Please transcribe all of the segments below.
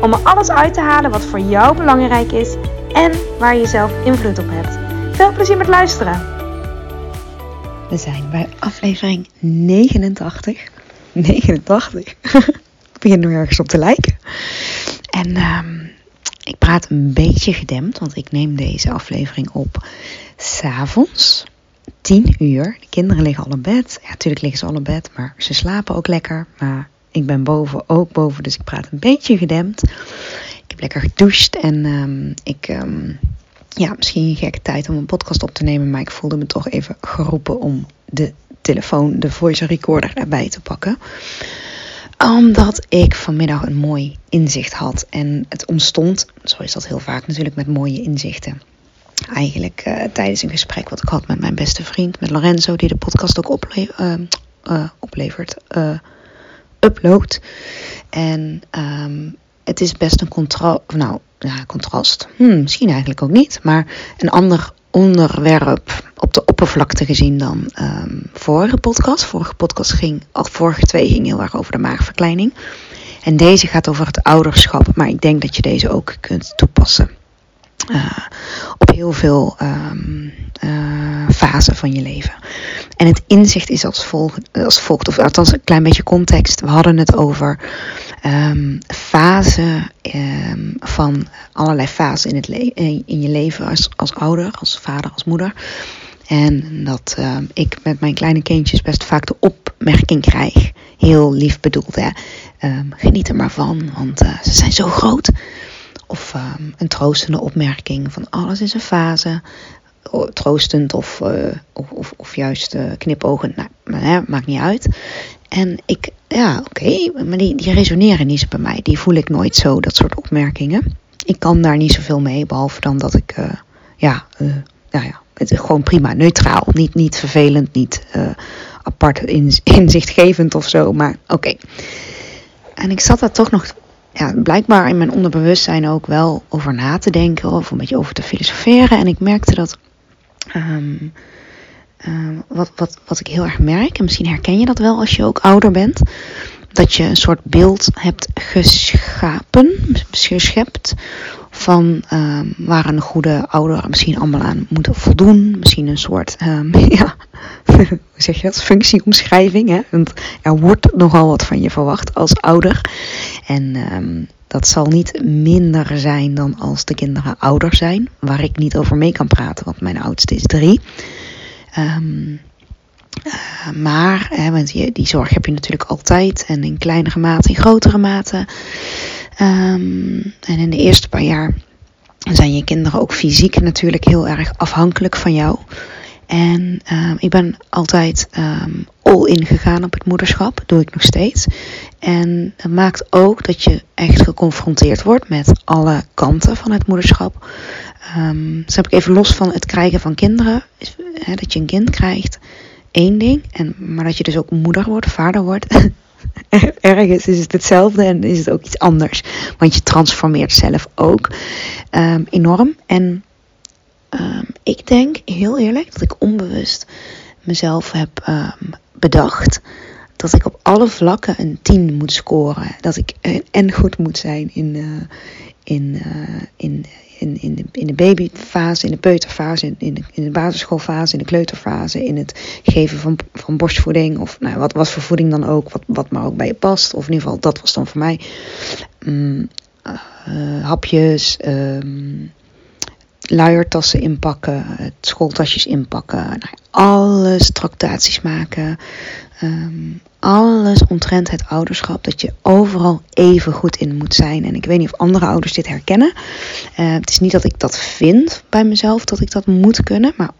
om er alles uit te halen wat voor jou belangrijk is en waar je zelf invloed op hebt. Veel plezier met luisteren. We zijn bij aflevering 89. 89. Ik begin er ergens op te lijken. En ehm, ik praat een beetje gedempt, want ik neem deze aflevering op s'avonds. 10 uur. De kinderen liggen al in bed. Ja, natuurlijk liggen ze al in bed, maar ze slapen ook lekker. Maar ik ben boven, ook boven, dus ik praat een beetje gedempt. Ik heb lekker gedoucht en ehm, ik, ehm, ja, misschien een gekke tijd om een podcast op te nemen, maar ik voelde me toch even geroepen om de telefoon, de voice recorder erbij te pakken omdat ik vanmiddag een mooi inzicht had. En het ontstond, zo is dat heel vaak natuurlijk, met mooie inzichten. Eigenlijk uh, tijdens een gesprek wat ik had met mijn beste vriend, met Lorenzo, die de podcast ook uh, uh, oplevert, upload. En um, het is best een contra nou, ja, contrast. Hmm, misschien eigenlijk ook niet, maar een ander onderwerp op de oppervlakte gezien dan um, vorige podcast. Vorige podcast ging, al vorige twee ging heel erg over de maagverkleining. En deze gaat over het ouderschap, maar ik denk dat je deze ook kunt toepassen. Uh, op heel veel um, fasen van je leven. En het inzicht is als volgt, als volgt, of althans een klein beetje context. We hadden het over um, fasen um, van allerlei fasen in, het in je leven als, als ouder, als vader, als moeder. En dat ik met mijn kleine kindjes best vaak de opmerking krijg. Heel lief bedoeld, hè. Geniet er maar van, want uh, ze zijn zo groot. Of um, een troostende opmerking van alles is een fase. Troostend of, uh, of, of, of, juist knipogen, nou, maar, hè, maakt niet uit. En ik, ja, oké, maar die, die resoneren niet bij mij. Die voel ik nooit zo, dat soort opmerkingen. Ik kan daar niet zoveel mee, behalve dan dat ik, uh, ja, uh, nou ja, het is gewoon prima, neutraal. Niet, niet vervelend, niet uh, apart in, inzichtgevend of zo, maar oké. En ik zat daar toch nog, ja, blijkbaar in mijn onderbewustzijn ook wel over na te denken, of een beetje over te filosoferen. En ik merkte dat. Um, uh, wat, wat, wat ik heel erg merk, en misschien herken je dat wel als je ook ouder bent, dat je een soort beeld hebt geschapen, geschept, van um, waar een goede ouder misschien allemaal aan moet voldoen. Misschien een soort, um, ja, hoe zeg je dat, functieomschrijving. Hè? Want er wordt nogal wat van je verwacht als ouder. En um, dat zal niet minder zijn dan als de kinderen ouder zijn, waar ik niet over mee kan praten, want mijn oudste is drie. Uh, maar, hè, want je, die zorg heb je natuurlijk altijd en in kleinere mate, in grotere mate. Um, en in de eerste paar jaar zijn je kinderen ook fysiek natuurlijk heel erg afhankelijk van jou. En um, ik ben altijd um, all in gegaan op het moederschap, doe ik nog steeds. En dat maakt ook dat je echt geconfronteerd wordt met alle kanten van het moederschap. Um, dus heb ik even los van het krijgen van kinderen, hè, dat je een kind krijgt, één ding. En, maar dat je dus ook moeder wordt, vader wordt. Ergens is het hetzelfde en is het ook iets anders. Want je transformeert zelf ook um, enorm. En um, ik denk heel eerlijk dat ik onbewust mezelf heb um, bedacht dat ik op alle vlakken een 10 moet scoren. Dat ik uh, en goed moet zijn in, uh, in, uh, in, in, in, de, in de babyfase, in de peuterfase, in, in, de, in de basisschoolfase, in de kleuterfase, in het geven van, van borstvoeding of nou, wat, wat voor voeding dan ook, wat, wat maar ook bij je past. Of in ieder geval, dat was dan voor mij. Um, uh, hapjes, um, luiertassen inpakken, schooltasjes inpakken, nou, alles tractaties maken. Um, alles omtrent het ouderschap, dat je overal even goed in moet zijn. En ik weet niet of andere ouders dit herkennen. Uh, het is niet dat ik dat vind bij mezelf, dat ik dat moet kunnen, maar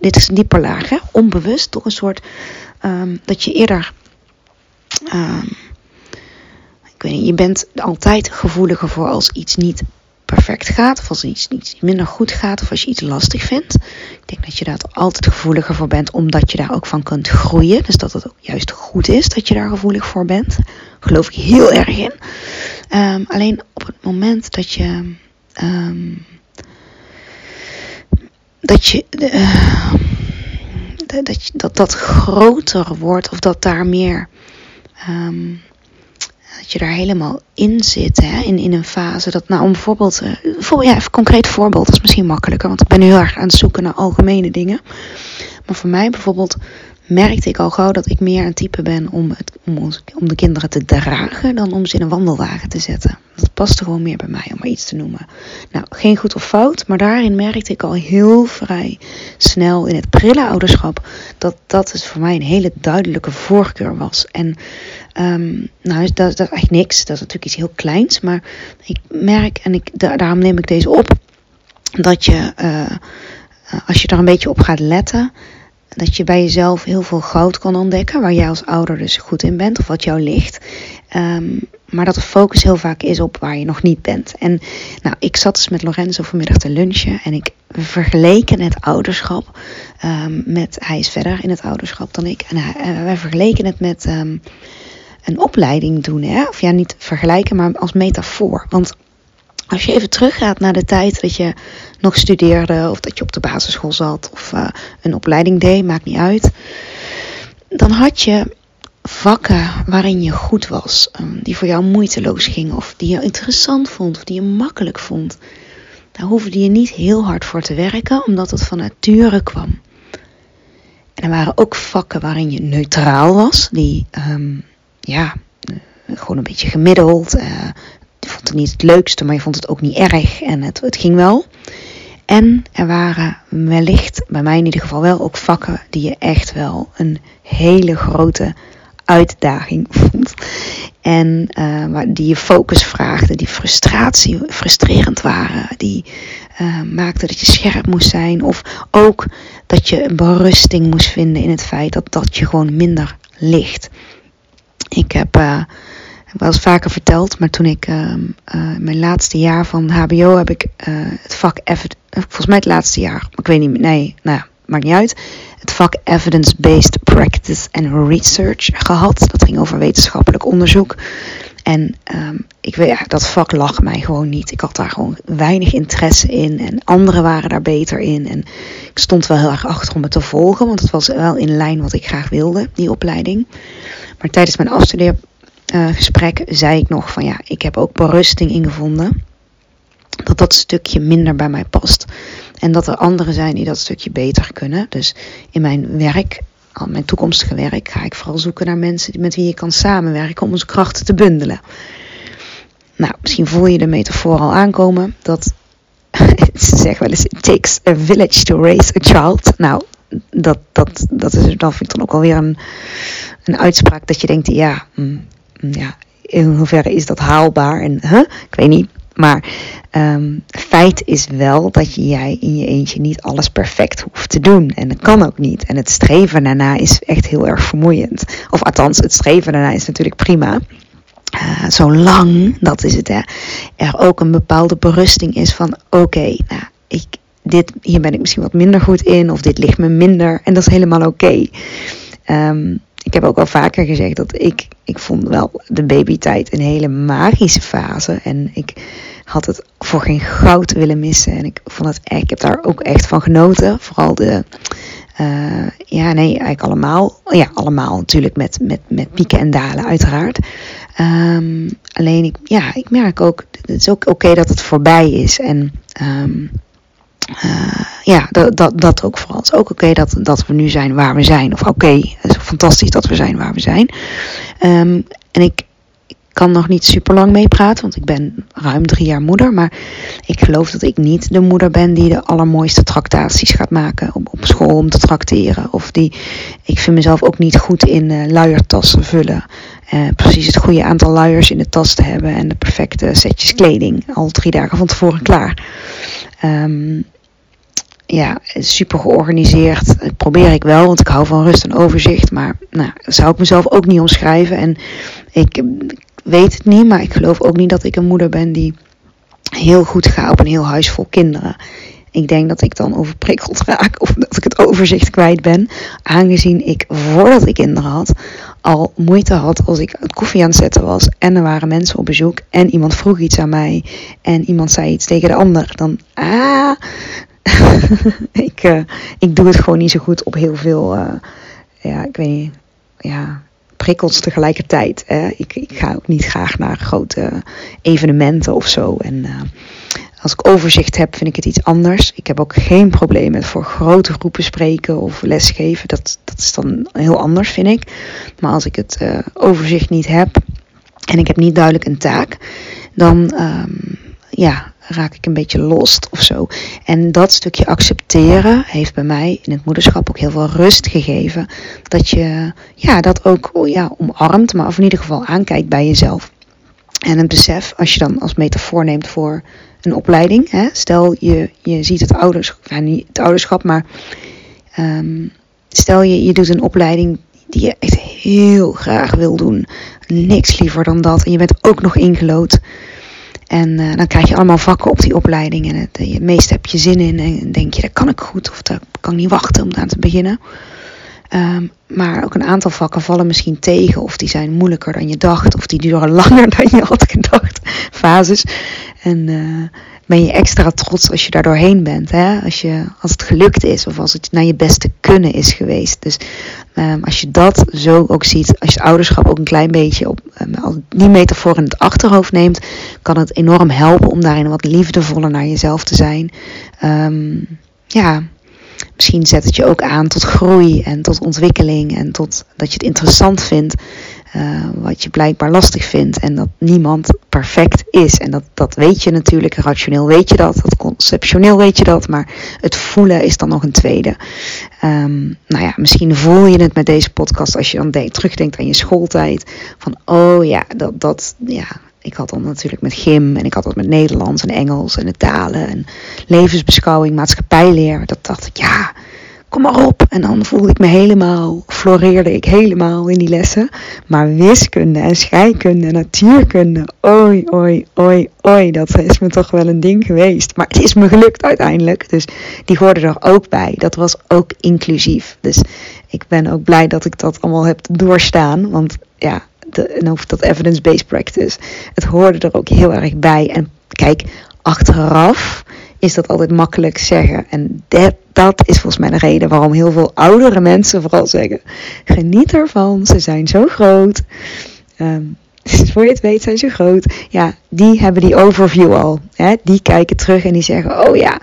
dit is dieper laag, onbewust, toch een soort um, dat je eerder. Um, ik weet niet, je bent altijd gevoeliger voor als iets niet perfect gaat, of als iets, iets minder goed gaat, of als je iets lastig vindt. Ik denk dat je daar altijd gevoeliger voor bent, omdat je daar ook van kunt groeien. Dus dat het ook juist goed is dat je daar gevoelig voor bent. Geloof ik heel erg in. Um, alleen op het moment dat je. Um, dat je. Uh, dat, dat dat groter wordt of dat daar meer. Um, dat je daar helemaal in zit, hè, in, in een fase. Dat, nou, om bijvoorbeeld, uh, bijvoorbeeld, ja, een concreet voorbeeld, dat is misschien makkelijker, want ik ben nu heel erg aan het zoeken naar algemene dingen. Maar voor mij bijvoorbeeld merkte ik al gauw dat ik meer een type ben om, om, om de kinderen te dragen dan om ze in een wandelwagen te zetten. Dat paste gewoon meer bij mij, om maar iets te noemen. Nou, geen goed of fout, maar daarin merkte ik al heel vrij snel in het prille ouderschap dat dat het voor mij een hele duidelijke voorkeur was. En um, nou, dat, is eigenlijk niks, dat is natuurlijk iets heel kleins, maar ik merk, en ik, daarom neem ik deze op, dat je, uh, als je er een beetje op gaat letten, dat je bij jezelf heel veel goud kan ontdekken, waar jij als ouder dus goed in bent of wat jou ligt. Um, maar dat de focus heel vaak is op waar je nog niet bent. En nou, ik zat dus met Lorenzo vanmiddag te lunchen en ik vergeleken het ouderschap um, met, hij is verder in het ouderschap dan ik, en uh, wij vergeleken het met um, een opleiding doen. Hè? Of ja, niet vergelijken, maar als metafoor. Want als je even teruggaat naar de tijd dat je nog studeerde, of dat je op de basisschool zat, of uh, een opleiding deed, maakt niet uit. Dan had je vakken waarin je goed was, um, die voor jou moeiteloos gingen, of die je interessant vond, of die je makkelijk vond. Daar hoefde je niet heel hard voor te werken, omdat het van nature kwam. En er waren ook vakken waarin je neutraal was, die, um, ja, gewoon een beetje gemiddeld, je vond het niet het leukste, maar je vond het ook niet erg en het, het ging wel. En er waren wellicht, bij mij in ieder geval wel, ook vakken die je echt wel een hele grote uitdaging vond. En uh, die je focus vraagden, die frustratie, frustrerend waren, die uh, maakten dat je scherp moest zijn. Of ook dat je een berusting moest vinden in het feit dat dat je gewoon minder ligt. Ik heb uh, wel eens vaker verteld, maar toen ik uh, mijn laatste jaar van HBO heb ik uh, het vak volgens mij het laatste jaar, ik weet niet, nee, nou ja, maakt niet uit. Het vak Evidence-Based Practice and Research gehad. Dat ging over wetenschappelijk onderzoek. En um, ik weet, ja, dat vak lag mij gewoon niet. Ik had daar gewoon weinig interesse in. En anderen waren daar beter in. En ik stond wel heel erg achter om het te volgen. Want het was wel in lijn wat ik graag wilde, die opleiding. Maar tijdens mijn afstudeer uh, gesprek zei ik nog van ja, ik heb ook berusting ingevonden. Dat dat stukje minder bij mij past. En dat er anderen zijn die dat stukje beter kunnen. Dus in mijn werk, al mijn toekomstige werk, ga ik vooral zoeken naar mensen met wie je kan samenwerken om onze krachten te bundelen. Nou, misschien voel je de metafoor al aankomen. Dat ze zeggen wel eens: It takes a village to raise a child. Nou, dat, dat, dat, is, dat vind ik dan ook alweer een, een uitspraak dat je denkt: ja, mm, ja, in hoeverre is dat haalbaar? En huh? ik weet niet. Maar um, feit is wel dat jij in je eentje niet alles perfect hoeft te doen. En dat kan ook niet. En het streven daarna is echt heel erg vermoeiend. Of althans, het streven daarna is natuurlijk prima. Uh, zolang, dat is het hè, er ook een bepaalde berusting is van oké, nou, ik, dit, hier ben ik misschien wat minder goed in of dit ligt me minder en dat is helemaal oké. Okay. Um, ik heb ook al vaker gezegd dat ik, ik vond wel de babytijd een hele magische fase. En ik had het voor geen goud willen missen. En ik vond het echt, ik heb daar ook echt van genoten. Vooral de, uh, ja nee, eigenlijk allemaal. Ja, allemaal natuurlijk met, met, met pieken en dalen uiteraard. Um, alleen ik, ja, ik merk ook, het is ook oké dat het voorbij is. En um, uh, ja, dat, dat, dat ook vooral. Het ook oké dat, dat we nu zijn waar we zijn. Of oké, fantastisch dat we zijn waar we zijn. Um, en ik, ik kan nog niet super lang meepraten, want ik ben ruim drie jaar moeder. Maar ik geloof dat ik niet de moeder ben die de allermooiste tractaties gaat maken op, op school om te tracteren. Of die, ik vind mezelf ook niet goed in uh, luiertassen vullen. Uh, precies het goede aantal luiers in de tas te hebben en de perfecte setjes kleding al drie dagen van tevoren klaar. Um, ja, super georganiseerd. Dat probeer ik wel, want ik hou van rust en overzicht. Maar nou, zou ik mezelf ook niet omschrijven. En ik, weet het niet, maar ik geloof ook niet dat ik een moeder ben die heel goed ga op een heel huis vol kinderen. Ik denk dat ik dan overprikkeld raak of dat ik het overzicht kwijt ben. Aangezien ik voordat ik kinderen had al moeite had als ik het koffie aan het zetten was en er waren mensen op bezoek en iemand vroeg iets aan mij en iemand zei iets tegen de ander. Dan, ah, ik, uh, ik doe het gewoon niet zo goed op heel veel, uh, ja, ik weet niet, ja, prikkels tegelijkertijd. Hè. Ik, ik ga ook niet graag naar grote evenementen of zo. En uh, als ik overzicht heb, vind ik het iets anders. Ik heb ook geen probleem met voor grote groepen spreken of lesgeven. Dat, dat is dan heel anders, vind ik. Maar als ik het overzicht niet heb en ik heb niet duidelijk een taak, dan um, ja, raak ik een beetje lost of zo. En dat stukje accepteren heeft bij mij in het moederschap ook heel veel rust gegeven. Dat je ja, dat ook oh ja, omarmt, maar of in ieder geval aankijkt bij jezelf. En een besef, als je dan als metafoor neemt voor een opleiding. Hè? Stel je, je ziet het ouderschap, ja, niet het ouderschap, maar um, stel je, je doet een opleiding die je echt heel graag wil doen. Niks liever dan dat. En je bent ook nog ingelood. En uh, dan krijg je allemaal vakken op die opleiding. En het, het meeste heb je zin in. En denk je, dat kan ik goed. Of dat kan ik niet wachten om aan te beginnen. Um, maar ook een aantal vakken vallen misschien tegen. Of die zijn moeilijker dan je dacht. Of die duren langer dan je had gedacht. Fases. En uh, ben je extra trots als je daar doorheen bent. Hè? Als, je, als het gelukt is. Of als het naar je beste kunnen is geweest. Dus um, als je dat zo ook ziet. Als je ouderschap ook een klein beetje op um, die metafoor in het achterhoofd neemt. Kan het enorm helpen om daarin wat liefdevoller naar jezelf te zijn. Um, ja, misschien zet het je ook aan tot groei en tot ontwikkeling en tot dat je het interessant vindt. Uh, wat je blijkbaar lastig vindt en dat niemand perfect is. En dat, dat weet je natuurlijk, rationeel weet je dat, dat conceptioneel weet je dat, maar het voelen is dan nog een tweede. Um, nou ja, misschien voel je het met deze podcast als je dan denk, terugdenkt aan je schooltijd. Van oh ja, dat, dat, ja, ik had dan natuurlijk met gym en ik had dat met Nederlands en Engels en de talen en levensbeschouwing, maatschappijleer. Dat dacht ik, ja, kom maar op. En dan voelde ik me helemaal, floreerde ik helemaal in die lessen. Maar wiskunde en scheikunde en natuurkunde, oi, oi, oi, oi, dat is me toch wel een ding geweest. Maar het is me gelukt uiteindelijk. Dus die hoorden er ook bij. Dat was ook inclusief. Dus ik ben ook blij dat ik dat allemaal heb doorstaan. Want ja, de, dat evidence-based practice. Het hoorde er ook heel erg bij. En kijk, achteraf is dat altijd makkelijk zeggen. En dat, dat is volgens mij de reden waarom heel veel oudere mensen vooral zeggen: geniet ervan, ze zijn zo groot. Um, voor je het weet zijn ze groot. Ja, die hebben die overview al. Hè? Die kijken terug en die zeggen: oh ja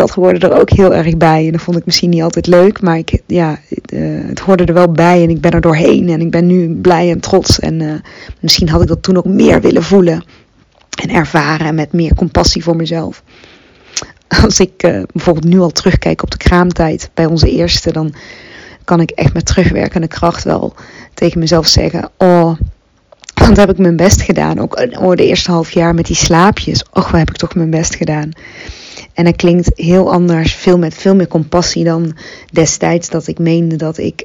dat hoorde er ook heel erg bij. En dat vond ik misschien niet altijd leuk, maar ik, ja, het hoorde er wel bij. En ik ben er doorheen en ik ben nu blij en trots. En uh, misschien had ik dat toen ook meer willen voelen en ervaren met meer compassie voor mezelf. Als ik uh, bijvoorbeeld nu al terugkijk op de kraamtijd bij onze eerste, dan kan ik echt met terugwerkende kracht wel tegen mezelf zeggen: Oh, want heb ik mijn best gedaan. Ook oh, de eerste half jaar met die slaapjes. Och, waar heb ik toch mijn best gedaan. En het klinkt heel anders, veel met veel meer compassie dan destijds dat ik meende dat ik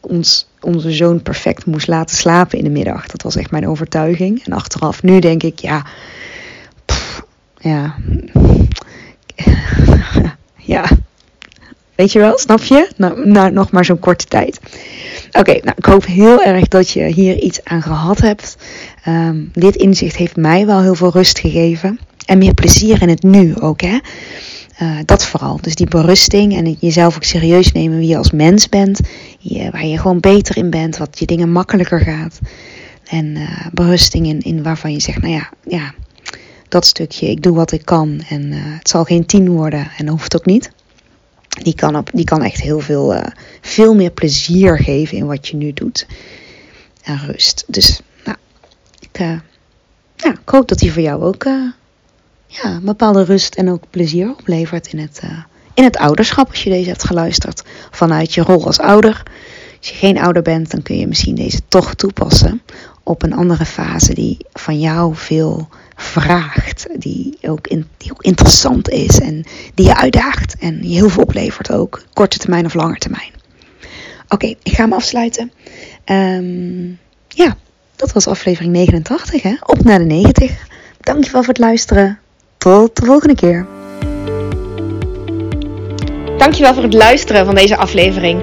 ons, onze zoon perfect moest laten slapen in de middag. Dat was echt mijn overtuiging. En achteraf, nu denk ik, ja, ja, ja, weet je wel, snap je? Nou, nou nog maar zo'n korte tijd. Oké, nou, ik hoop heel erg dat je hier iets aan gehad hebt. Um, dit inzicht heeft mij wel heel veel rust gegeven. En meer plezier in het nu ook, hè. Uh, dat vooral. Dus die berusting en jezelf ook serieus nemen wie je als mens bent. Je, waar je gewoon beter in bent, wat je dingen makkelijker gaat. En uh, berusting in, in waarvan je zegt, nou ja, ja, dat stukje, ik doe wat ik kan. En uh, het zal geen tien worden en dat hoeft ook niet. Die kan, op, die kan echt heel veel, veel meer plezier geven in wat je nu doet. En rust. Dus nou, ik, ja, ik hoop dat die voor jou ook ja, bepaalde rust en ook plezier oplevert in het, in het ouderschap. Als je deze hebt geluisterd vanuit je rol als ouder. Als je geen ouder bent, dan kun je misschien deze toch toepassen op een andere fase die van jou veel vraagt. Die ook, interessant is en die je uitdaagt en je heel veel oplevert ook. Korte termijn of lange termijn. Oké, ik ga hem afsluiten. Um, ja, dat was aflevering 89. Hè? Op naar de 90. Dankjewel voor het luisteren. Tot de volgende keer. Dankjewel voor het luisteren van deze aflevering.